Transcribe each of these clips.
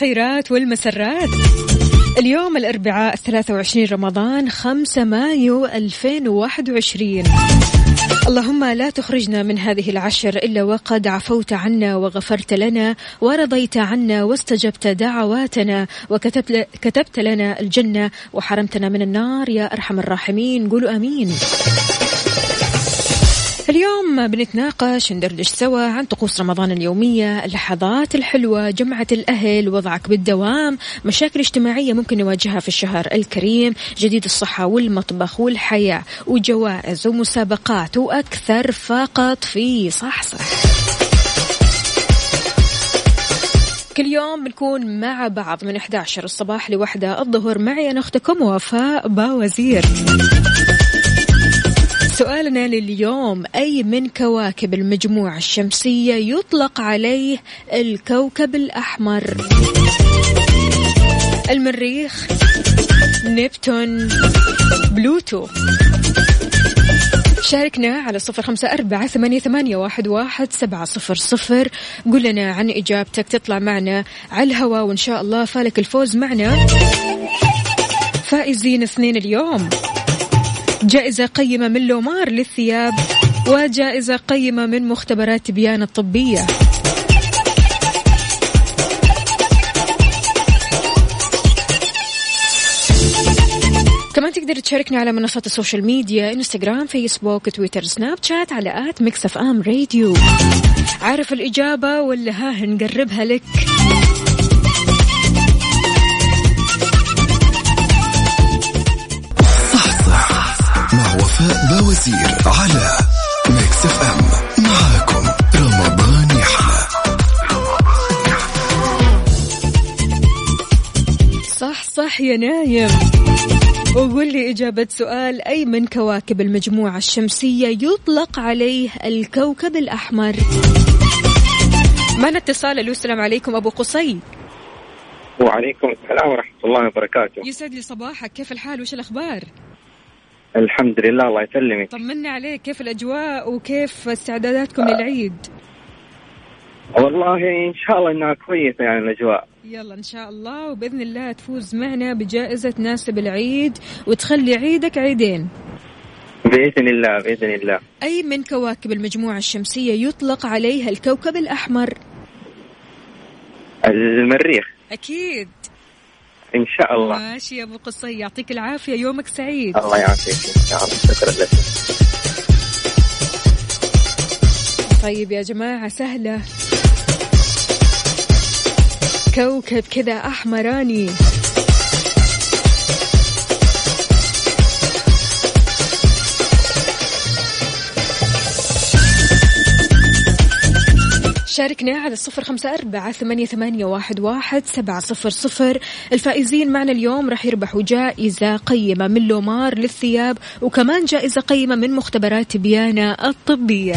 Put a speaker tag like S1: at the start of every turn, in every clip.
S1: الخيرات والمسرات. اليوم الأربعاء 23 رمضان 5 مايو 2021 اللهم لا تخرجنا من هذه العشر إلا وقد عفوت عنا وغفرت لنا ورضيت عنا واستجبت دعواتنا وكتبت كتبت لنا الجنة وحرمتنا من النار. يا أرحم الراحمين. قولوا آمين. اليوم بنتناقش ندردش سوا عن طقوس رمضان اليومية اللحظات الحلوة جمعة الأهل وضعك بالدوام مشاكل اجتماعية ممكن نواجهها في الشهر الكريم جديد الصحة والمطبخ والحياة وجوائز ومسابقات وأكثر فقط في صح صح كل يوم بنكون مع بعض من 11 الصباح لوحدة الظهر معي أنا أختكم وفاء باوزير. سؤالنا لليوم أي من كواكب المجموعة الشمسية يطلق عليه الكوكب الأحمر؟ المريخ نبتون بلوتو. شاركنا على صفر خمسة أربعة ثمانية, ثمانية واحد, واحد سبعة صفر صفر. قل لنا عن إجابتك تطلع معنا على الهواء وإن شاء الله فالك الفوز معنا. فائزين اثنين اليوم. جائزة قيمة من لومار للثياب وجائزة قيمة من مختبرات تبيان الطبية. كمان تقدر تشاركنا على منصات السوشيال ميديا إنستغرام فيسبوك تويتر سناب شات على at ميكس أف آم راديو. عارف الإجابة ولا ها نقربها لك؟
S2: وفاء باوزير على ميكس اف ام معاكم رمضان يحلى
S1: صح صح يا نايم. وقول لي إجابة سؤال أي من كواكب المجموعة الشمسية يطلق عليه الكوكب الأحمر؟ معنا اتصال ألو السلام عليكم أبو قصي.
S3: وعليكم السلام ورحمة الله وبركاته.
S1: يسعد لي صباحك كيف الحال؟ وش الأخبار؟
S3: الحمد لله الله يسلمك.
S1: طمنا عليك كيف الأجواء وكيف استعداداتكم للعيد؟
S3: والله إن شاء الله إنها كويسة يعني الأجواء.
S1: يلا إن شاء الله وبإذن الله تفوز معنا بجائزة تناسب العيد وتخلي عيدك عيدين.
S3: بإذن الله بإذن الله.
S1: أي من كواكب المجموعة الشمسية يطلق عليها الكوكب الأحمر؟
S3: المريخ.
S1: أكيد.
S3: إن شاء الله.
S1: ماشي يا أبو قصي يعطيك العافية يومك سعيد.
S3: الله يعافيك. إن شاء الله. شكرا لك.
S1: طيب يا جماعة سهلة. كوكب كذا أحمراني. شاركنا على الصفر خمسة أربعة ثمانية, ثمانية واحد, واحد سبعة صفر صفر. الفائزين معنا اليوم راح يربحوا جائزة قيمة من لومار للثياب وكمان جائزة قيمة من مختبرات بيانا الطبية.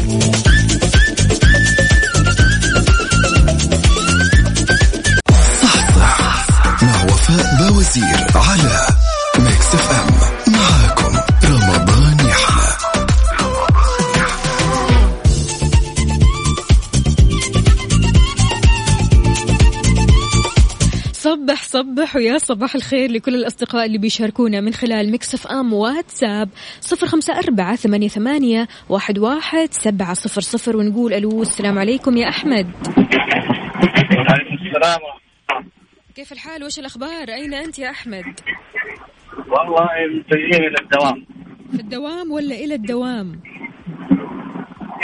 S1: صبح ويا صباح الخير لكل الأصدقاء اللي بيشاركونا من خلال مكسف أم واتساب. صفر خمسة أربعة ثمانية, ثمانية واحد, واحد سبعة صفر صفر ونقول ألو السلام عليكم يا أحمد.
S3: السلام
S1: كيف الحال؟ وش الأخبار؟ أين أنت يا أحمد؟
S3: والله متجهين إلى الدوام.
S1: في الدوام ولا إلى الدوام؟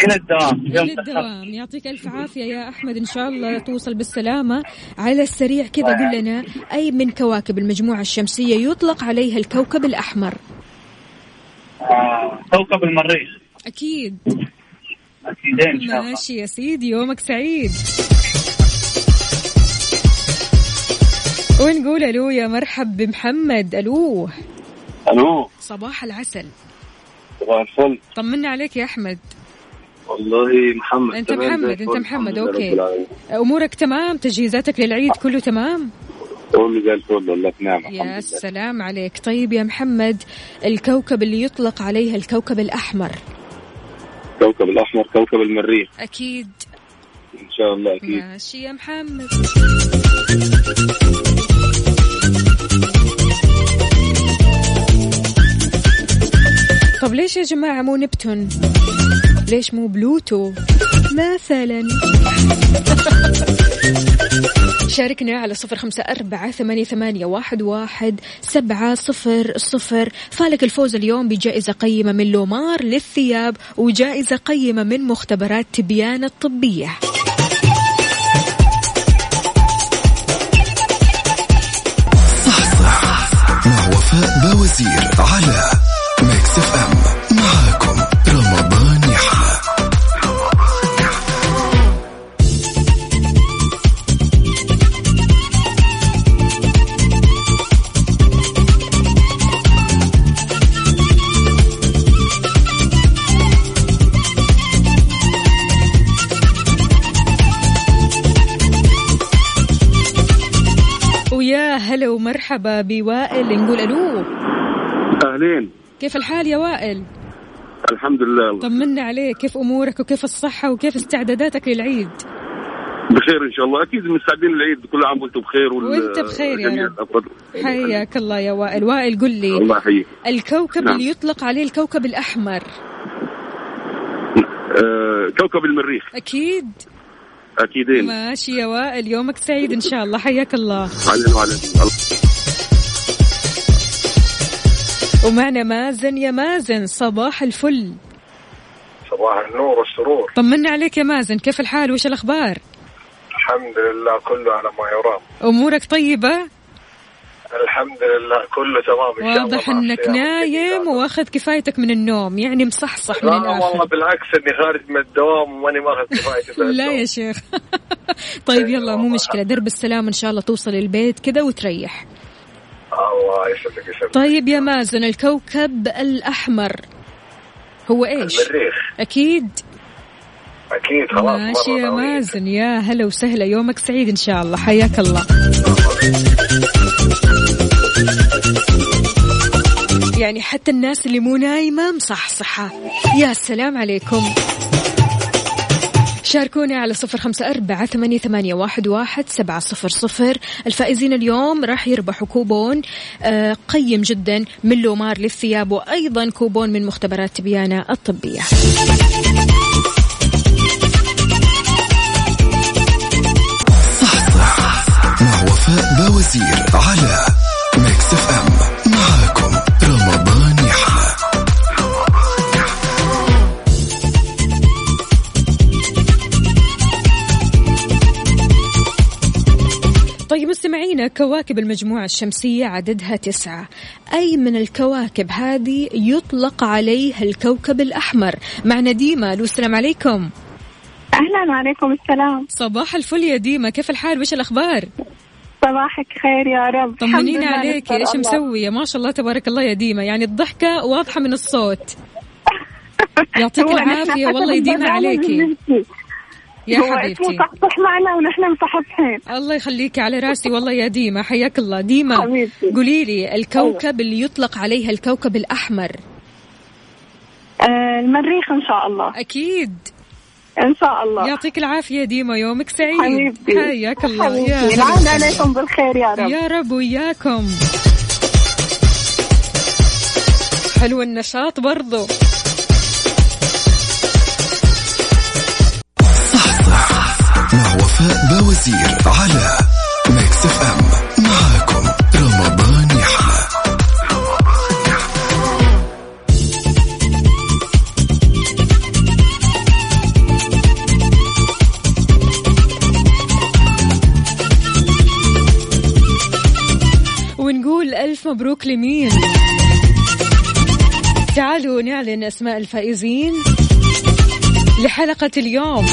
S3: إلى الدوام.
S1: إلى الدوام. يعطيك ألف عافية يا أحمد. إن شاء الله توصل بالسلامة. على السريع كذا قل لنا أي من كواكب المجموعة الشمسية يطلق عليها الكوكب الأحمر؟
S3: آه، كوكب المريخ.
S1: أكيد.
S3: اكيدين إن شاء الله.
S1: ماشي يا سيدي يومك سعيد. ونقول ألو يا مرحب بمحمد. ألو.
S4: ألو.
S1: صباح العسل.
S4: صباح الفل.
S1: طمنا عليك يا أحمد.
S4: والله محمد أنت
S1: محمد. أنت محمد
S4: أوكي.
S1: أمورك تمام؟ تجهيزاتك للعيد كله تمام؟
S4: كله زي الفل والله
S1: يا سلام عليك. طيب يا محمد الكوكب اللي يطلق عليها الكوكب الأحمر.
S4: كوكب الأحمر كوكب المريخ.
S1: أكيد.
S4: إن شاء الله أكيد.
S1: ماشي يا محمد. طب ليش يا جماعة مو نبتون؟ ليش مو بلوتو مثلا. شاركنا على صفر خمسة أربعة ثمانية, ثمانية واحد, واحد سبعة صفر صفر. فالك الفوز اليوم بجائزة قيمة من لومار للثياب وجائزة قيمة من مختبرات تبيان الطبية.
S2: صح مع وفاء بوزير على ميكس أف
S1: أم. هلا ومرحبا بوائل نقول ألو.
S4: أهلين.
S1: كيف الحال يا وائل؟
S4: الحمد لله الله
S1: طمنا عليك كيف أمورك وكيف الصحة وكيف استعداداتك للعيد؟
S4: بخير إن شاء الله. أكيد مستعدين للعيد كل عام وأنتم بخير وال-
S1: وأنت بخير يا رب. حياك الله يا وائل. وائل قل لي
S4: الله يحييك.
S1: الكوكب
S4: نعم.
S1: اللي يطلق عليه الكوكب الأحمر.
S4: آه كوكب المريخ.
S1: أكيد.
S4: أكيدين.
S1: ماشي يا وائل يومك سعيد إن شاء الله. حياك الله.
S4: علينا وعليكم
S1: ومعنا مازن يا مازن صباح الفل.
S5: صباح النور والسرور.
S1: طمنا عليك يا مازن كيف الحال؟ وش الأخبار؟
S5: الحمد لله كله على ما يرام.
S1: أمورك طيبة؟
S5: الحمد لله كله تمام إن شاء الله.
S1: واضح
S5: إنك
S1: نايم. واخذ كفايتك من النوم يعني مصحصح من
S5: لا والله
S1: الآخر.
S5: بالعكس إني خارج من الدوام وماني ماخذ كفايتي
S1: لا. يا شيخ. طيب يلا مو مشكلة درب السلام إن شاء الله توصل البيت كذا وتريح.
S5: الله يسعدك يسعدك
S1: طيب يا مازن الكوكب الأحمر هو إيش؟
S5: المريخ.
S1: أكيد.
S5: أكيد خلاص
S1: ماشي يا. مازن يا هلا وسهلا يومك سعيد إن شاء الله حياك الله. يعني حتى الناس اللي مو نايمة مصحصحة. يا سلام عليكم. شاركونا على صفر خمسة أربعة ثمانية, ثمانية واحد, واحد سبعة صفر صفر. الفائزين اليوم راح يربحوا كوبون آه، قيم جدا من لومار للثياب وأيضا كوبون من مختبرات تبيانة الطبية.
S2: مع وفاء بوزير على Mix
S1: FM. مستمعينا كواكب المجموعة الشمسية عددها تسعة. أي من الكواكب هذه يطلق عليه الكوكب الأحمر؟ معنا ديما ألو السلام عليكم.
S6: أهلا وعليكم السلام.
S1: صباح الفل يا ديما كيف الحال؟ وش الأخبار؟
S6: صباحك خير يا رب.
S1: طمنينا عليك
S6: إيش.
S1: مسوية ما شاء الله تبارك الله يا ديما يعني الضحكة واضحة من الصوت. يعطيك العافية والله يديم عليكي. يا
S6: هو اسمه
S1: حبيبتي.
S6: صحصح معنا ونحن مصحصحين
S1: الله يخليكي على راسي والله يا ديما حياك الله. ديما. قولي لي الكوكب اللي يطلق عليها الكوكب الأحمر.
S6: آه المريخ إن شاء الله.
S1: أكيد.
S6: إن شاء الله.
S1: يعطيك العافية ديما يومك سعيد.
S6: حبيبتي.
S1: حياك الله. يا
S6: حبيبتي أهلا
S1: وسهلا.
S6: عليكم بالخير يا رب.
S1: يا رب وياكم. حلو النشاط برضو.
S2: بوزير على Mix FM معاكم رمضان يحلى ونقول ألف
S1: مبروك لمين؟ تعالوا نعلن أسماء الفائزين لحلقة اليوم.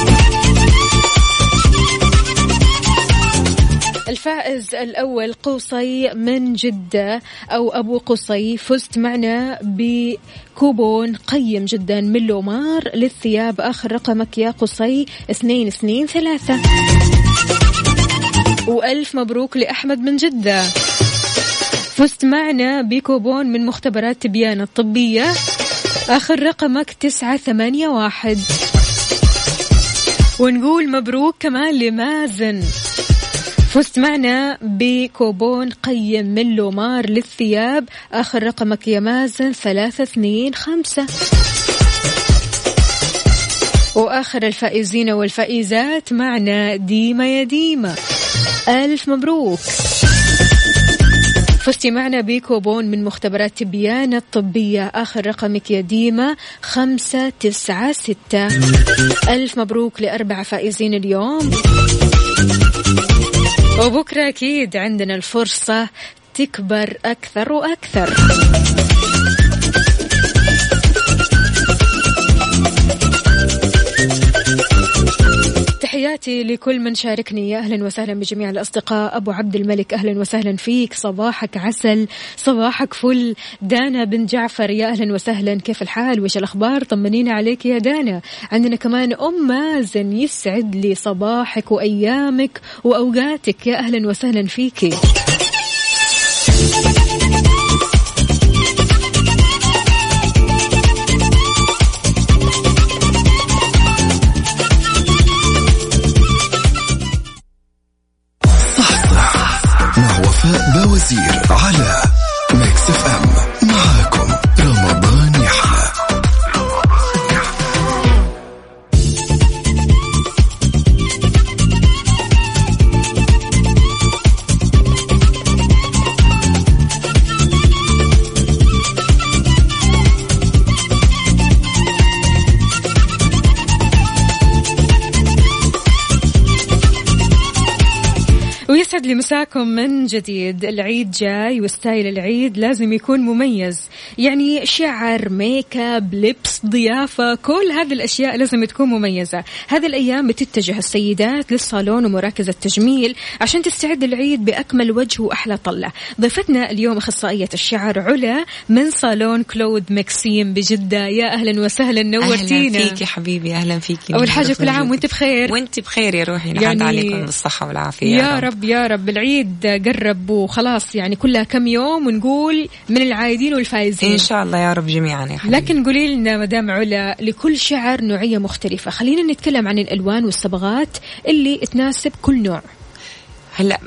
S1: الفائز الأول قوصي من جدة أو أبو قصي فزت معنا بكوبون قيم جدا من لومار للثياب آخر رقمك يا قصي اثنين اثنين ثلاثة. وألف مبروك لأحمد من جدة. فزت معنا بكوبون من مختبرات تبيان الطبية آخر رقمك تسعة ثمانية واحد. ونقول مبروك كمان لمازن. فزت معنا بكوبون قيم من لومار للثياب. آخر رقمك يا مازن ثلاثة اثنين خمسة. وآخر الفائزين والفائزات معنا ديما يا ديما. ألف مبروك. فزتي معنا بكوبون من مختبرات تبيان الطبية. آخر رقمك يا ديما خمسة تسعة ستة. ألف مبروك لأربع فائزين اليوم. وبكرة أكيد عندنا الفرصة تكبر أكثر وأكثر. تحياتي لكل من شاركني. يا أهلا وسهلا بجميع الأصدقاء. أبو عبد الملك أهلا وسهلا فيك. صباحك عسل صباحك فل. دانا بن جعفر يا أهلا وسهلا. كيف الحال؟ وش الأخبار؟ طمنينا عليك يا دانا. عندنا كمان أم مازن يسعد لي صباحك وأيامك وأوقاتك. يا أهلا وسهلا فيكي
S2: وزير على
S1: يسعد لي مساكم من جديد. العيد جاي و style العيد لازم يكون مميز. يعني شعر ميك اب لبس ضيافة كل هذه الأشياء لازم تكون مميزة. هذه الأيام بتتجه السيدات للصالون ومراكز التجميل عشان تستعد العيد بأكمل وجه وأحلى طلة. ضيفتنا اليوم أخصائية الشعر علا من صالون Claude Maxime بجدة. يا أهلا وسهلا نورتينا.
S7: أهلا فيك حبيبي أهلا فيك
S1: أول حاجة كل عام وأنت بخير.
S7: وأنت بخير يا روحي. يعني عليكم بالصحة والعافية.
S1: يا, يا رب, رب يا رب العيد قرب وخلاص يعني كلها كم يوم ونقول من العايدين والفايزين.
S7: إن شاء الله يا رب جميعا يا حبيبي.
S1: لكن قولي لنا مدام علا لكل شعر نوعية مختلفة. خلينا نتكلم عن الألوان والصبغات اللي تناسب كل نوع.
S7: هلا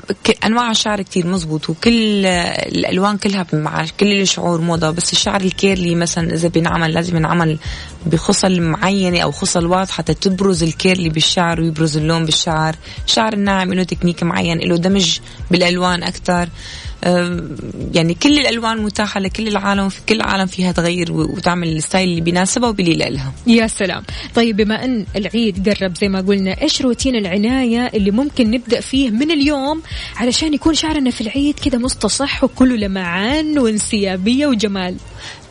S7: انواع الشعر كتير مزبوط وكل الالوان كلها مع كل الشعور موضة بس الشعر الكيرلي مثلا إذا بينعمل لازم ينعمل بخصل معينة أو خصل واضحة تبرز ال curly بالشعر ويبرز اللون بالشعر. الشعر الناعم له تكنيك معين له دمج بالألوان أكثر يعني كل الألوان متاحة لكل العالم في كل العالم فيها تغير وتعمل ال style اللي بيناسبها وبيليق لها.
S1: يا سلام. طيب بما إن العيد قرب زي ما قلنا إيش روتين العناية اللي ممكن نبدأ فيه من اليوم علشان يكون شعرنا في العيد كذا مستصح وكله لمعان وانسيابية وجمال؟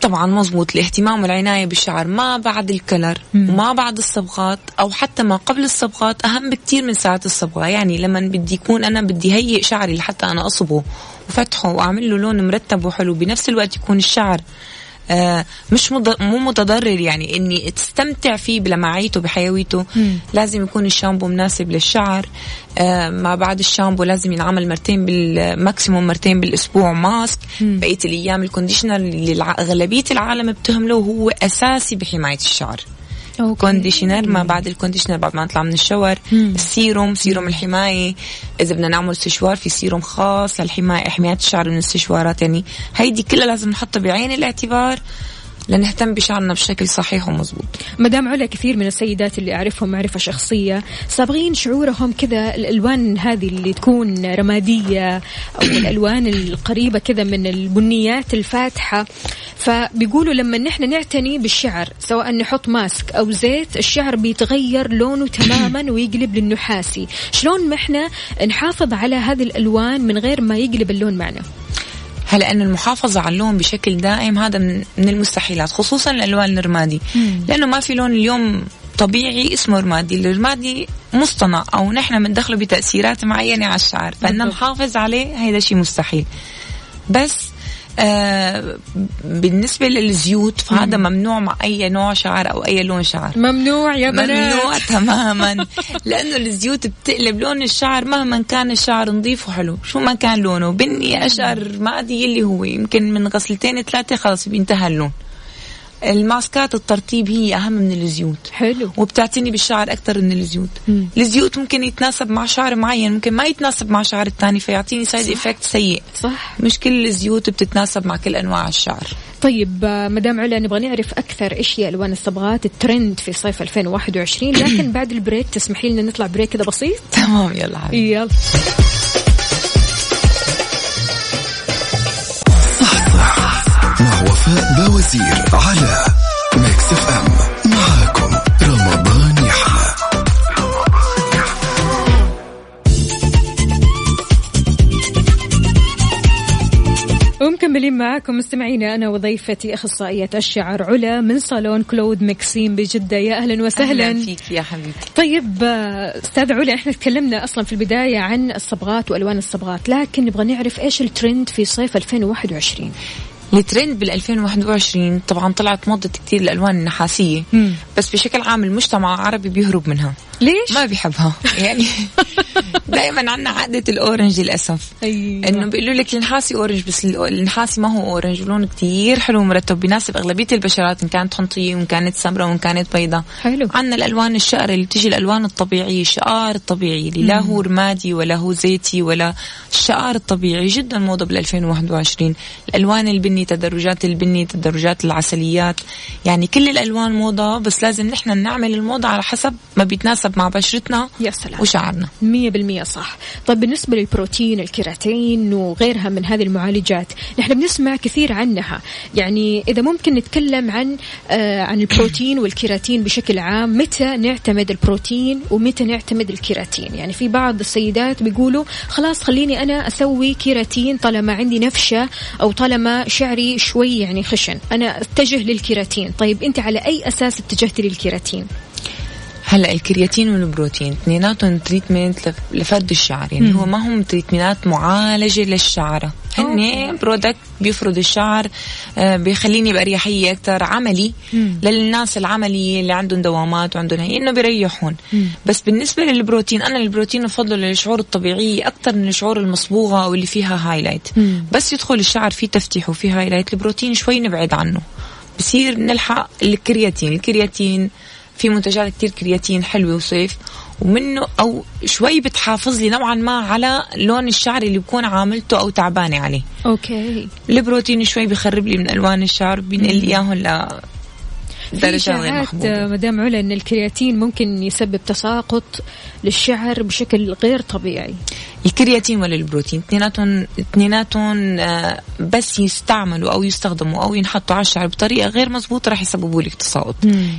S7: طبعا مزبوط الاهتمام والعناية بالشعر ما بعد ال color وما بعد الصبغات أو حتى ما قبل الصبغات أهم بكتير من ساعة الصبغة. يعني لما بدي يكون أنا بدي هيئ شعري لحتى أنا أصبغه وفتحه وأعمل له لون مرتب وحلو بنفس الوقت يكون الشعر آه مش مض... مو متضرر يعني إني تستمتع فيه بلمعيته بحيويته مم. لازم يكون الشامبو مناسب للشعر آه ما بعد الشامبو لازم ينعمل مرتين بال maximum مرتين بالأسبوع mask مم. بقية الأيام ال conditioner اللي أغلبية العالم بتهمله هو أساسي بحماية الشعر. conditioner ما بعد ال conditioner بعد ما نطلع من ال shower ال serum serum الحماية. إذا بدنا نعمل استشوار في سيروم خاص للحماية حماية الشعر من الاستشوارات يعني هيدي كلها لازم نحطها بعين الاعتبار. لنهتم بشعرنا بشكل صحيح ومزبوط
S1: مدام علا كثير من السيدات اللي أعرفهم معرفة شخصية صابغين شعورهم كذا الألوان هذه اللي تكون رمادية أو الألوان القريبة كذا من البنيات الفاتحة. فبيقولوا لما نحن نعتني بالشعر سواء نحط ماسك أو زيت الشعر بيتغير لونه تماما ويقلب للنحاسي. شلون ما إحنا نحافظ على هذه الألوان من غير ما يقلب اللون معنا؟
S7: هلا انه المحافظة على اللون بشكل دائم؟ هذا من, المستحيلات خصوصا الألوان الرمادي لأنه ما في لون اليوم طبيعي اسمه رمادي الرمادي مصطنع أو نحن بندخله بتأثيرات معينة على الشعر. فإن نحافظ عليه هذا شيء مستحيل. بس آه بالنسبة للزيوت فهذا ممنوع مع أي نوع شعر أو أي لون شعر.
S1: ممنوع يا بنات.
S7: ممنوع تماما. لأنه الزيوت بتقلب لون الشعر مهما كان الشعر نظيف وحلو. شو ما كان لونه. بني أشقر ما أدري اللي هو. يمكن من غسلتين ثلاثة خلاص بينتهى اللون. الماسكات الترطيب هي أهم من الزيوت.
S1: حلو.
S7: وبتعتني بالشعر أكثر من الزيوت.
S1: مم.
S7: الزيوت ممكن يتناسب مع شعر معين ممكن ما يتناسب مع شعر الثاني فيعطيني side effect سيء.
S1: صح.
S7: مش كل الزيوت بتتناسب مع كل أنواع الشعر.
S1: طيب آه، مدام علا نبغى نعرف أكثر إيش هي ألوان الصبغات الترند في صيف 2021 لكن بعد ال break تسمحي لنا نطلع break كذا بسيط؟
S7: تمام يلا حبيبي.
S1: يلا.
S2: بوازير على Mix FM. معاكم رمضان يحلى
S1: ومكملين معاكم مستمعينا أنا وضيفتي أخصائية الشعر علا من صالون Claude Maxime بجدة. يا أهلا وسهلا.
S7: أهلا فيك يا حبيبتي.
S1: طيب آه، أستاذ علا إحنا تكلمنا أصلا في البداية عن الصبغات وألوان الصبغات لكن نبغى نعرف إيش الترند في صيف 2021
S7: الترند بال 2021 طبعا طلعت موضة كتير الالوان النحاسية
S1: مم.
S7: بس بشكل عام المجتمع العربي بيهرب منها
S1: ليش؟
S7: ما بيحبها. يعني دائما عندنا عقده ال orange للأسف.
S1: أيوة.
S7: إنه بيقولوا لك النحاسي orange بس ال- النحاسي ما هو orange لون كتير حلو ومرتب بيناسب أغلبية البشرات إن كانت حنطيه وإن كانت سمراء وإن كانت بيضاء
S1: حلو.
S7: عندنا الألوان الشقر اللي بتجي الألوان الطبيعية الشقار الطبيعي اللي لا هو رمادي ولا هو زيتي ولا الشقار الطبيعي جدا موضة بال 2021 الألوان البني تدرجات البني تدرجات العسليات. يعني كل الألوان موضة بس لازم نحن نعمل الموضة على حسب ما بيتناسب مع بشرتنا
S1: يا سلام.
S7: وشعرنا
S1: مية بالمية صح. طيب بالنسبة للبروتين الكيراتين وغيرها من هذه المعالجات نحن بنسمع كثير عنها. يعني إذا ممكن نتكلم عن آه عن البروتين والكيراتين بشكل عام متى نعتمد البروتين ومتى نعتمد الكيراتين؟ يعني في بعض السيدات بيقولوا خلاص خليني أنا أسوي كيراتين طالما عندي نفشة أو طالما شعري شوي يعني خشن. أنا أتجه للكيراتين. طيب أنت على أي أساس اتجهتي للكيراتين؟
S7: هلا الكيراتين والبروتين اثنيناتهم treatment لف- لفرد الشعر يعني هو ما هم treatment ات معالجة للشعره هن product بيفرد الشعر آه، بيخليني باريحيه أكثر عملي للناس العملية اللي عندهم دوامات وعندهم هي إنه بيريحون. بس بالنسبة للبروتين أنا البروتين بفضله للشعور الطبيعيه أكثر من الشعور المصبوغة أو اللي فيها highlight بس يدخل الشعر فيه تفتيح وفيه highlight البروتين شوي نبعد عنه. بصير نلحق الكيراتين. الكيراتين في منتجات كتير كيراتين حلوة وصيف. ومنه أو شوي بتحافظ لي نوعا ما على لون الشعر اللي بكون عاملته أو تعبانة عليه.
S1: okay.
S7: البروتين شوي بيخرب لي من ألوان الشعر بينقل لي إياهم
S1: إشاعات
S7: محبوبة
S1: مدام علا أن الكيراتين ممكن يسبب تساقط للشعر بشكل غير طبيعي.
S7: الكرياتين ولا البروتين اثنيناتهم اثنيناتهم آه، بس يستعملوا أو يستخدموا أو ينحطوا على الشعر بطريقة غير مزبوطه راح يسببوا لك تساقط.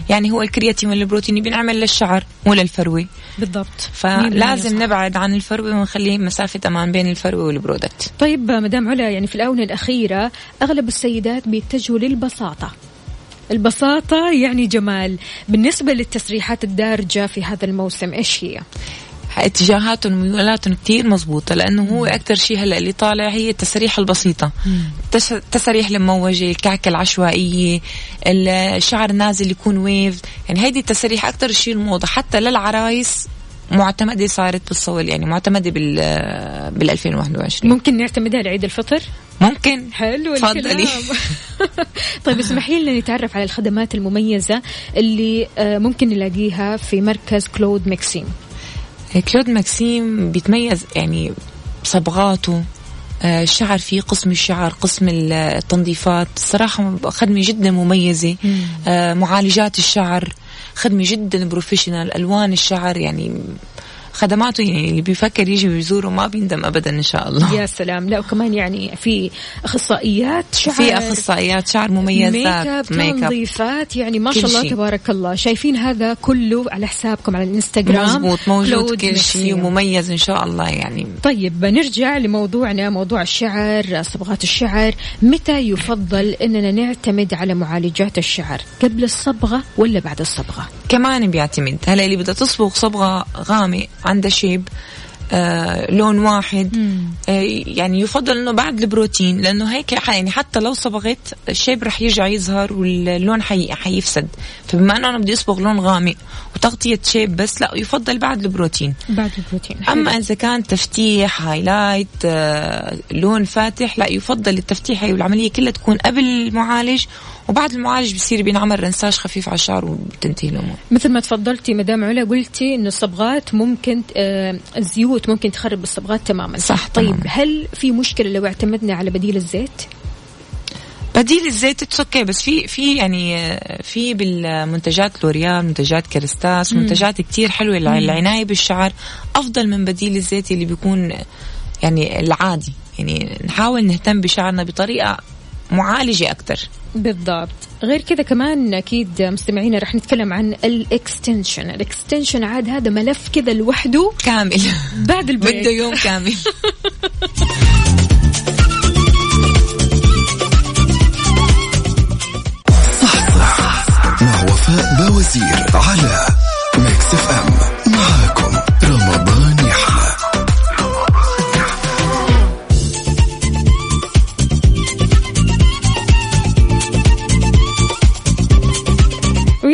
S7: يعني هو الكرياتين ولا البروتين بينعمل للشعر مو للفروه
S1: بالضبط.
S7: فلازم نبعد عن الفروه ونخلي مسافة أمان بين الفروه والبرودكت.
S1: طيب مدام علا يعني في الآونة الأخيرة أغلب السيدات بيتجهوا للبساطة. البساطة يعني جمال. بالنسبة للتسريحات الدارجة في هذا الموسم إيش هي؟
S7: اتجاهاتهم وميولاتهم كتير مزبوطة لأنه هو أكتر شيء هلأ اللي طالع هي التسريح البسيطة. تس- التساريح المموجة الكعكة العشوائية الشعر نازل يكون ويف يعني هيدي التساريح أكتر شيء الموضة حتى للعرايس معتمدة صارت بالصول يعني معتمدة بال بال 2021
S1: ممكن نعتمدها لعيد الفطر؟
S7: ممكن.
S1: حلو
S7: تفضلي.
S1: طيب اسمحي لنا نتعرف على الخدمات المميزة اللي آه، ممكن نلاقيها في مركز كلود مكسيم
S7: كلود ماكسيم بيتميز يعني بصبغاته آه، الشعر فيه قسم الشعر قسم التنظيفات. صراحة خدمة جدا مميزة. آه، معالجات الشعر. خدمة جدا professional ألوان الشعر يعني خدماته يعني اللي بيفكر يجي ويزوره ما بيندم ابدا إن شاء الله.
S1: يا سلام. لا وكمان يعني في أخصائيات شعر
S7: في أخصائيات شعر مميزات
S1: ميك أب تنظيفات يعني ما شاء الله تبارك الله. شايفين هذا كله على حسابكم على الإنستغرام.
S7: مزبوط موجود كل شيء ومميز إن شاء الله يعني.
S1: طيب نرجع لموضوعنا موضوع الشعر صبغات الشعر. متى يفضل إننا نعتمد على معالجات الشعر؟ قبل الصبغة ولا بعد الصبغة؟
S7: كمان بيعتمد. هلا اللي بدها تصبغ صبغة غامق عندها شيب آه لون واحد. آه يعني يفضل إنه بعد البروتين لأنه هيك يعني حتى لو صبغت الشيب رح يرجع يظهر واللون حي حيفسد. فبما إنه أنا بدي أصبغ لون غامق وتغطية شيب بس لا يفضل بعد البروتين.
S1: بعد البروتين.
S7: أما إذا كان تفتيح highlight آه لون فاتح لا يفضل التفتيح هي والعملية كلها تكون قبل المعالج وبعد المعالج بصير بينعمل rinçage خفيف على الشعر وبتنتهي الأمور.
S1: مثل ما تفضلتي مدام علا قلتي إنه الصبغات ممكن آه الزيوت ممكن تخرب الصبغات تماما.
S7: صح
S1: طيب
S7: تمام.
S1: هل في مشكلة لو اعتمدنا على بديل الزيت؟
S7: بديل الزيت okay بس في في يعني في بالمنتجات لوريال منتجات كيراستاس منتجات كتير حلوة للعنايه بالشعر. أفضل من بديل الزيت اللي بيكون يعني العادي. يعني نحاول نهتم بشعرنا بطريقة معالجة أكثر
S1: بالضبط. غير كذا كمان أكيد مستمعينا رح نتكلم عن ال extension. ال extension عاد هذا ملف كذا لوحده
S7: كامل.
S1: بعد ال break.
S7: بده يوم كامل.
S2: صح صح مع وفاء بوزير على ميكس اف ام. معاكم رمضان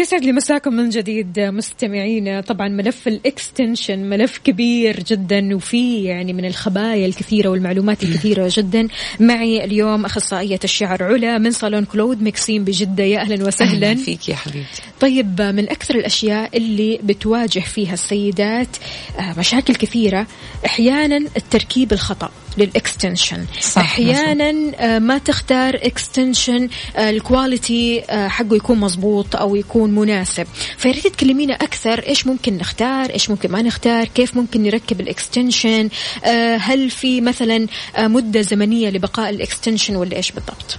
S1: ويسعد لي مساكم من جديد مستمعينا. طبعا ملف ال extension ملف كبير جدا وفي يعني من الخبايا الكثيرة والمعلومات الكثيرة جدا. معي اليوم أخصائية الشعر علا من صالون كلود مكسيم بجدة. يا أهلا وسهلا.
S7: أهلاً فيك يا حبيبتي.
S1: طيب من أكثر الأشياء اللي بتواجه فيها السيدات آه، مشاكل كثيرة أحيانا التركيب الخطأ. لل
S7: extension.
S1: أحيانا آه، ما تختار extension ال quality آه، حقه يكون مزبوط أو يكون مناسب. فياريت تكلمينا أكثر إيش ممكن نختار إيش ممكن ما نختار كيف ممكن نركب ال extension آه، هل في مثلا آه، مدة زمنية لبقاء ال extension ولا إيش بالضبط؟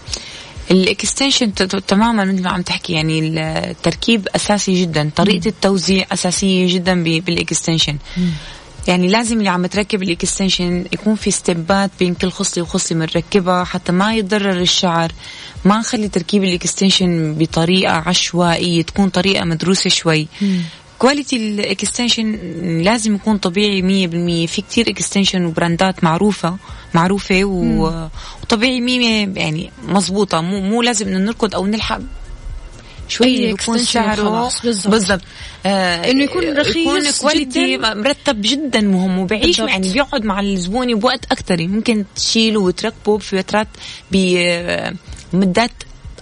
S7: ال extension تماما مثل ما عم تحكي يعني التركيب أساسي جدا طريقة التوزيع أساسية جدا بال extension. يعني لازم اللي عم تركب ال extension يكون في steps ات بين كل خصلة وخصلة بنركبها حتى ما يتضرر الشعر. ما نخلي تركيب ال extension بطريقة عشوائية تكون طريقة مدروسة شوي. quality ال extension لازم يكون طبيعي مية بالمية. في كتير extension و brand ات معروفة معروفة و... وطبيعي مية يعني مزبوطة مو مو لازم إنه نركض أو نلحق شوي
S1: extension
S7: شعره
S1: بالضبط.
S7: آه
S1: إنه يكون رخيص
S7: يكون quality
S1: جداً.
S7: مرتب جدا مهم وبعيش
S1: بالضبط.
S7: يعني بيقعد مع الزبون بوقت أكتر ممكن تشيله وتركبه بفترات بمدات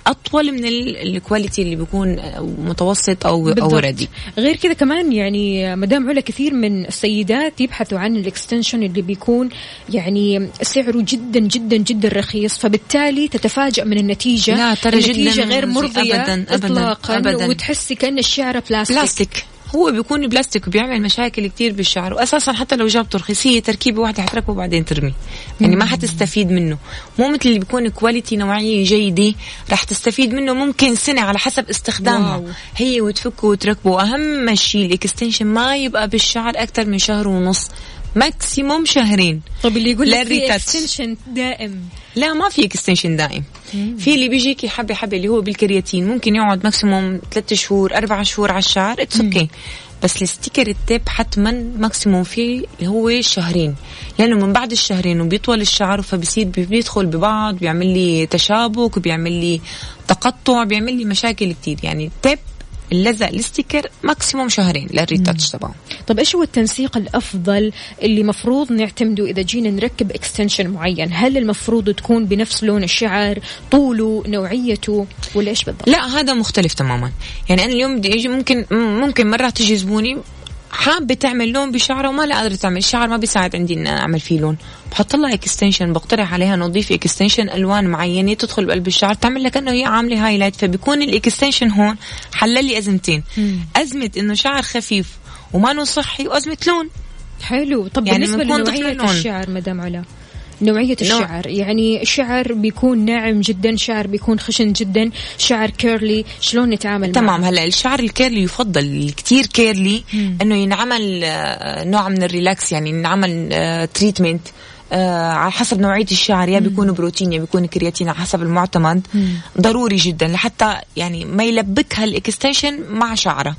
S7: أطول من ال- ال quality اللي بيكون متوسط أو أو
S1: بالضبط.
S7: ردي
S1: غير كذا كمان يعني مدام علا كثير من السيدات يبحثوا عن ال extension اللي بيكون يعني سعره جدا جدا جدا رخيص فبالتالي تتفاجأ من النتيجة
S7: لا، ترى جداً
S1: النتيجة غير. مرضية
S7: أبداً، أبداً،
S1: إطلاقا
S7: أبداً.
S1: وتحسي كأن الشعر بلاستيك,
S7: بلاستيك هو بيكون بلاستيك وبيعمل مشاكل كتير بالشعر. واساسا حتى لو جابته رخيص هي تركيبة واحدة حتركبه وبعدين ترمي. يعني ما حتستفيد منه. مو مثل اللي بيكون quality نوعية جيدة راح تستفيد منه ممكن سنة على حسب استخدامها.
S1: واو.
S7: هي وتفكه وتركبه. واهم شيء ال extension ما يبقى بالشعر أكثر من شهر ونص. maximum شهرين
S1: طب اللي يقول لك في. extension دائم
S7: لا ما في extension دائم في اللي بيجيكي حبه حبه اللي هو بالكرياتين ممكن يقعد maximum ثلاثة شهور أربعة شهور على الشعر it's okay بس ال sticker ال tape حتما maximum فيه اللي هو شهرين لأنه من بعد الشهرين وبيطول الشعر فبصير بي- بيدخل ببعض بيعمل لي تشابك وبيعمل لي تقطع بيعمل لي مشاكل كتير يعني ال tape اللزق ال sticker maximum شهرين لل retouch تبعه
S1: طب إيش هو التنسيق الأفضل اللي مفروض نعتمده إذا جينا نركب extension معين؟ هل المفروض تكون بنفس لون الشعر طوله نوعيته ولا إيش بالضبط؟
S7: لا هذا مختلف تماما. يعني أنا اليوم بدي أجي ممكن ممكن مرات تجي زبوني حابة تعمل لون بشعرها وما لا قادرة تعمل الشعر ما بيساعد عندي ان أعمل فيه لون. بحط لها extension بقترح عليها نضيف extension ألوان معينة تدخل بقلب الشعر تعمل لك انه هي عاملة highlight فبيكون ال extension هون حل لي أزمتين. أزمة إنه شعر خفيف وما صحي وأزمة لون.
S1: حلو. طب يعني بالنسبة لنوعية الشعر مدام علا نوعية الشعر يعني الشعر بيكون ناعم جدا شعر بيكون خشن جدا شعر curly شلون نتعامل
S7: تمام. هلأ الشعر ال curly يفضل كتير curly إنه ينعمل آه، نوع من ال relax يعني ينعمل treatment آه على حسب نوعية الشعر يا بيكون بروتين يا بيكون كرياتين على حسب المعتمد. ضروري جدا لحتى يعني ما يلبكها ال extension مع شعره.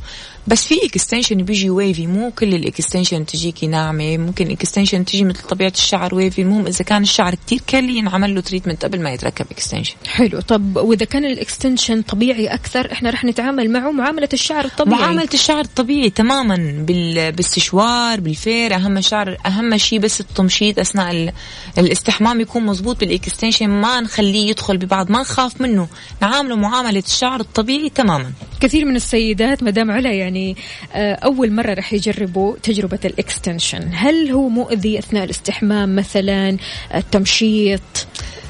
S7: بس في extension بيجي wavy مو كل ال extension تجيكي ناعمة ممكن extension تجي مثل طبيعة الشعر wavy المهم إذا كان الشعر كتير curly ينعمل له treatment قبل ما يتركب extension
S1: حلو. طب وإذا كان ال extension طبيعي أكثر إحنا رح نتعامل معه معاملة الشعر الطبيعي.
S7: معاملة الشعر الطبيعي تماما بالاستشوار بالفير أهم شعر أهم شيء بس التمشيط أثناء الاستحمام يكون مزبوط بال extension ما نخليه يدخل ببعض ما نخاف منه. نعامله معاملة الشعر الطبيعي تماما.
S1: كثير من السيدات مدام علا يعني يعني آه، أول مرة راح يجربوا تجربة ال extension. هل هو مؤذي أثناء الاستحمام مثلا؟ التمشيط؟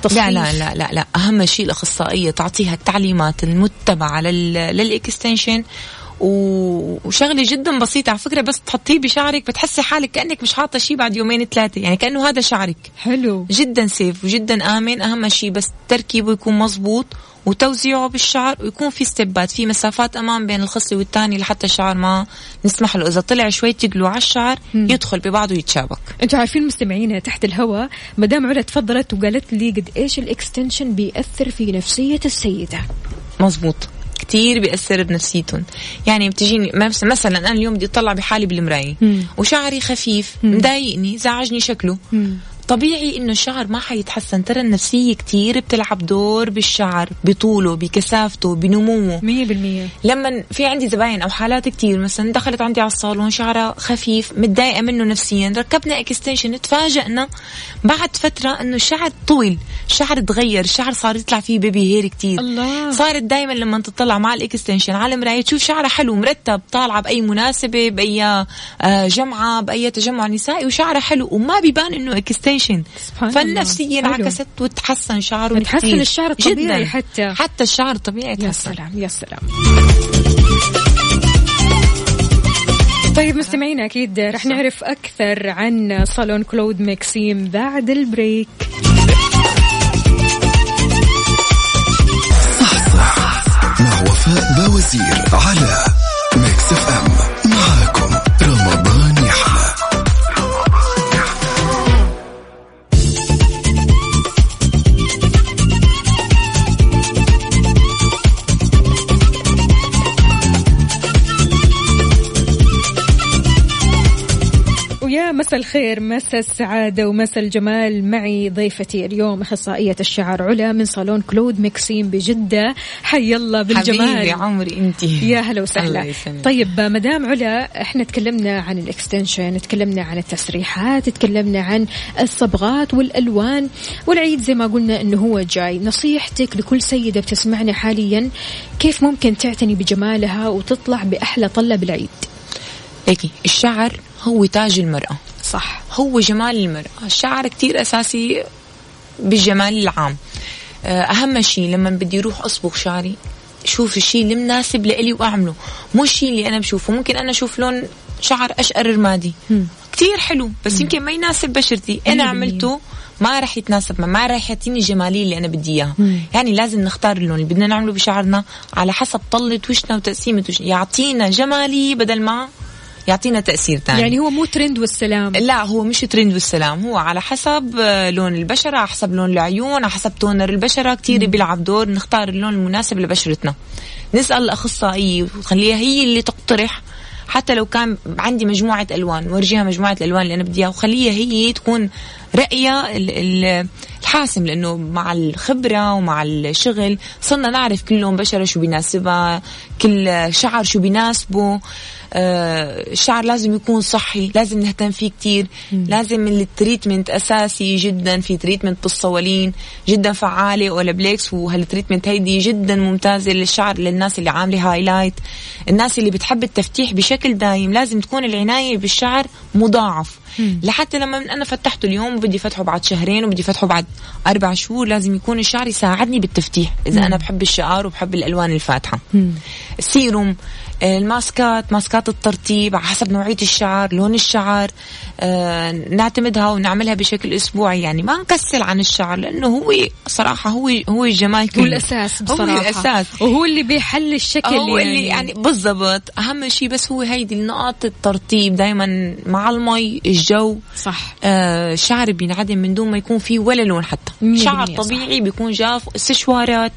S7: تصحيح. لا لا لا لا لا. أهم شيء الأخصائية تعطيها التعليمات المتبعة لل extension. وشغلة جدا بسيطة على فكرة بس تحطيه بشعرك بتحسي حالك كأنك مش حاطة شيء بعد يومين ثلاثة. يعني كأنه هذا شعرك.
S1: حلو.
S7: جدا safe وجدا آمن. أهم شيء بس تركيبه يكون مزبوط وتوزيعه بالشعر ويكون في step ات في مسافات أمام بين الخصلة والثاني لحتى الشعر ما نسمح له. إذا طلع شوي تقلو على الشعر مم. يدخل ببعضه ويتشابك.
S1: أنتوا عارفين مستمعينا تحت الهواء مدام علا تفضلت وقالت لي قد إيش ال extension بيأثر في نفسية السيدة.
S7: مزبوط. كتير بيأثر بنفسيتهم. يعني بتجيني مثلا أنا اليوم بدي أطلع بحالي بالمراية وشعري خفيف مضايقني زعجني شكله. مم. طبيعي إنه الشعر ما حيتحسن. ترى النفسية كتير بتلعب دور بالشعر بطوله بكثافته بنموه.
S1: 100%
S7: لما في عندي زباين أو حالات كتير مثلا دخلت عندي على الصالون شعرها خفيف متضايقة منه نفسيا ركبنا extension تفاجئنا بعد فترة إنه الشعر طول الشعر تغير الشعر صار يطلع فيه baby hair كتير.
S1: الله.
S7: صارت دائما لما تطلع مع ال extension على المراية تشوف شعرها حلو مرتب طالعة بأي مناسبة بأي آه، جمعة بأي تجمع نسائي وشعرها حلو وما بيبان إنه extension فالنفسية انعكست وتحسن شعره
S1: تحسن الشعر الطبيعي
S7: جداً. حتى. حتى الشعر الطبيعي
S1: تحسن يا سلام يا سلام. طيب مستمعينا أكيد رح نعرف أكثر عن صالون كلود مكسيم بعد ال break.
S2: صح صح مع وفاء بوزير على Mix FM.
S1: مساء الخير مساء السعادة ومساء الجمال. معي ضيفتي اليوم أخصائية الشعر علا من صالون كلود مكسيم بجدة. حي الله بالجمال.
S7: حبيبي عمري أنت.
S1: يا هلا وسهلا. طيب مدام علا إحنا تكلمنا عن ال extension تكلمنا عن التسريحات تكلمنا عن الصبغات والألوان. والعيد زي ما قلنا أنه هو جاي. نصيحتك لكل سيدة بتسمعنا حاليا كيف ممكن تعتني بجمالها وتطلع بأحلى طلة بالعيد
S7: ليكي الشعر هو تاج المرأة.
S1: صح.
S7: هو جمال المرأة. الشعر كتير أساسي بالجمال العام. آه، أهم شيء لما بدي أروح أصبغ شعري شوف الشيء المناسب لإلي وأعمله. مو الشيء اللي أنا بشوفه. ممكن أنا أشوف لون شعر أشقر رمادي. كتير حلو. بس مم. يمكن ما يناسب بشرتي. أنا عملته ما راح يتناسب ما راح يعطيني الجمالية اللي أنا بدي إياها. يعني لازم نختار اللون اللي بدنا نعمله بشعرنا على حسب طلة وشنا وتقسيمة وشنا يعطينا جمالية بدل ما يعطينا تأثير ثاني.
S1: يعني هو مو ترند والسلام.
S7: لا هو مش ترند والسلام. هو على حسب آه، لون البشرة على حسب لون العيون على حسب تونر البشرة. كثير بيلعب دور نختار اللون المناسب لبشرتنا. نسأل الاخصائيه وخليها هي اللي تقترح. حتى لو كان عندي مجموعة ألوان ورجيها مجموعة الألوان اللي أنا بدي إياها وخليها هي تكون رأيها الحاسم لأنه مع الخبرة ومع الشغل صرنا نعرف كل لون بشرة شو بيناسبها كل شعر شو بيناسبه. الشعر لازم يكون صحي لازم نهتم فيه كتير. لازم ال treatment أساسي جدا في treatment بالصوالين جدا فعالة Olaplex. وهال treatment هيدي جدا ممتازة للشعر للناس اللي عاملة highlight الناس اللي بتحب التفتيح بشكل دايم لازم تكون العناية بالشعر مضاعف. لحتى لما أنا فتحته اليوم وبدي فتحه بعد شهرين وبدي فتحه بعد أربع شهور لازم يكون الشعر يساعدني بالتفتيح. إذا مم. أنا بحب الشعر وبحب الألوان الفاتحة. سيروم آه، الماسكات ماسكات الترطيب على حسب نوعية الشعر لون الشعر آه نعتمدها ونعملها بشكل أسبوعي. يعني ما نكسل عن الشعر لأنه هو صراحة هو هو الجمال
S1: كله. هو الأساس بصراحة. هو الأساس. وهو اللي بيحل الشكل
S7: هو يعني. اللي يعني. بالضبط. أهم شيء بس هو هيدي النقاط الترطيب دائما مع المي الجو
S1: صح.
S7: آه الشعر بينعدم من دون ما يكون فيه ولا لون حتى. شعر طبيعي صح. بيكون جاف استشوارات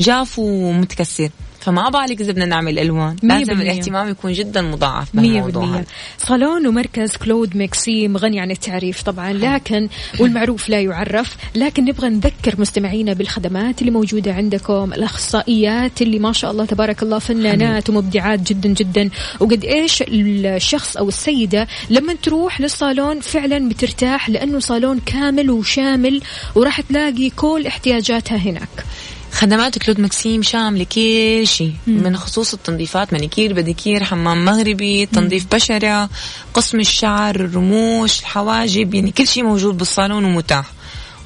S7: جاف ومتكسر. فما بالك إذا بدنا نعمل ألوان؟ لازم الاهتمام يكون جدا مضاعف بهالموضوع
S1: صالون ومركز كلود مكسيم غني عن التعريف طبعا لكن والمعروف لا يعرف. لكن نبغى نذكر مستمعينا بالخدمات اللي موجودة عندكم الأخصائيات اللي ما شاء الله تبارك الله فنانات ومبدعات جدا جدا. وقد إيش الشخص أو السيدة لما تروح للصالون فعلا بترتاح لأنه صالون كامل وشامل وراح تلاقي كل احتياجاتها هناك.
S7: خدمات كلود مكسيم شاملة كل شيء من خصوص التنظيفات manicure pedicure حمام مغربي تنظيف بشرة قسم الشعر الرموش الحواجب يعني كل شيء موجود بالصالون ومتاح.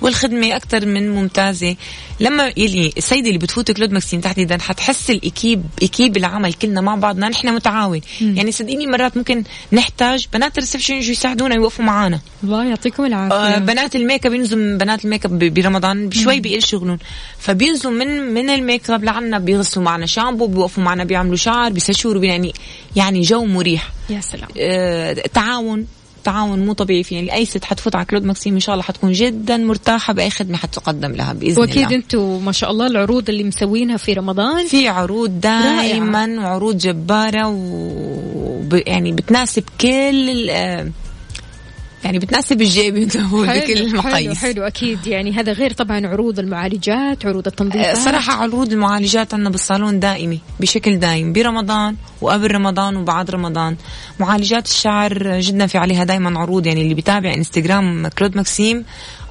S7: والخدمة أكثر من ممتازة. لما يلي السيدة اللي بتفوت كلود ماكسيم تحديدا حتحس ال équipe équipe العمل كلنا مع بعضنا. نحن متعاون. مم. يعني صدقيني مرات ممكن نحتاج بنات ال reception يجوا يساعدونا يوقفوا معنا
S1: الله يعطيكم العافية.
S7: آه بنات الميك اب ينزلوا بنات الميك اب برمضان بشوي بيقل شغلهم. فبينزلوا من من الميك اب لعنا بيغسلوا معنا شامبو بيوقفوا معنا بيعملوا شعر بيسشوروا يعني يعني جو مريح.
S1: يا سلام.
S7: آه تعاون. تعاون مو طبيعي فيه. يعني أي ست حتفوت على كلود ماكسيم إن شاء الله حتكون جدا مرتاحة بأي خدمة حتقدم لها بإذن
S1: وأكيد الله. وأكيد أنتم ما شاء الله العروض اللي مسوينها في رمضان.
S7: في عروض دائما وعروض جبارة و يعني بتناسب كل يعني بتناسب الجيب بكل المقاييس.
S1: حلو, حلو أكيد. يعني هذا غير طبعا عروض المعالجات عروض التنظيف
S7: صراحة عروض المعالجات عندنا بالصالون دائمي بشكل دائم برمضان وقبل رمضان وبعد رمضان. معالجات الشعر جدا في عليها دائما عروض يعني اللي بيتابع إنستغرام كلود ماكسيم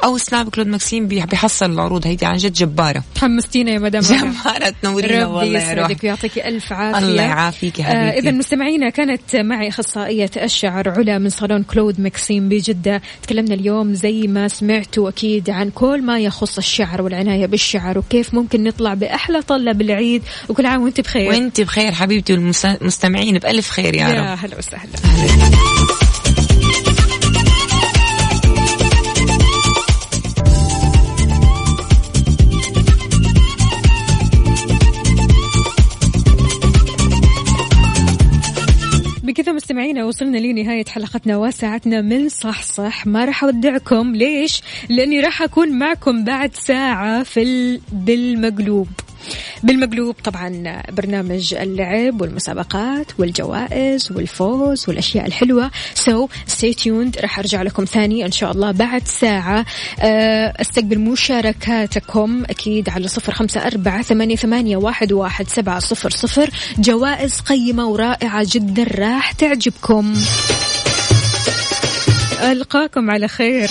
S7: أو سناب كلود ماكسيم بيحصل العروض هيدي عن جد جبارة.
S1: حمستينا يا مدام
S7: جبارة تنورينا
S1: والله يسعدك ويعطيكي ألف عافية.
S7: الله يعافيك
S1: حبيبتي آه اذا مستمعينا كانت معي أخصائية الشعر علا من صالون كلود ماكسيم بجدة. تكلمنا اليوم زي ما سمعتوا أكيد عن كل ما يخص الشعر والعناية بالشعر وكيف ممكن نطلع بأحلى طله بالعيد وكل عام وانت بخير.
S7: وانت بخير حبيبتي والمستمعين بألف خير يا,
S1: يا رب. يا هلا وسهلا. مستمعينا وصلنا لنهاية حلقتنا وساعتنا من صح صح ما راح أودعكم ليش؟ لأني راح أكون معكم بعد ساعة في بالمقلوب بالمقلوب طبعا برنامج اللعب والمسابقات والجوائز والفوز والأشياء الحلوة. so stay tuned راح أرجع لكم ثاني إن شاء الله بعد ساعة. آه، أستقبل مشاركاتكم أكيد على صفر خمسة أربعة ثمانية, ثمانية واحد, واحد سبعة صفر صفر. جوائز قيمة ورائعة جدا راح تعجبكم. ألقاكم على خير.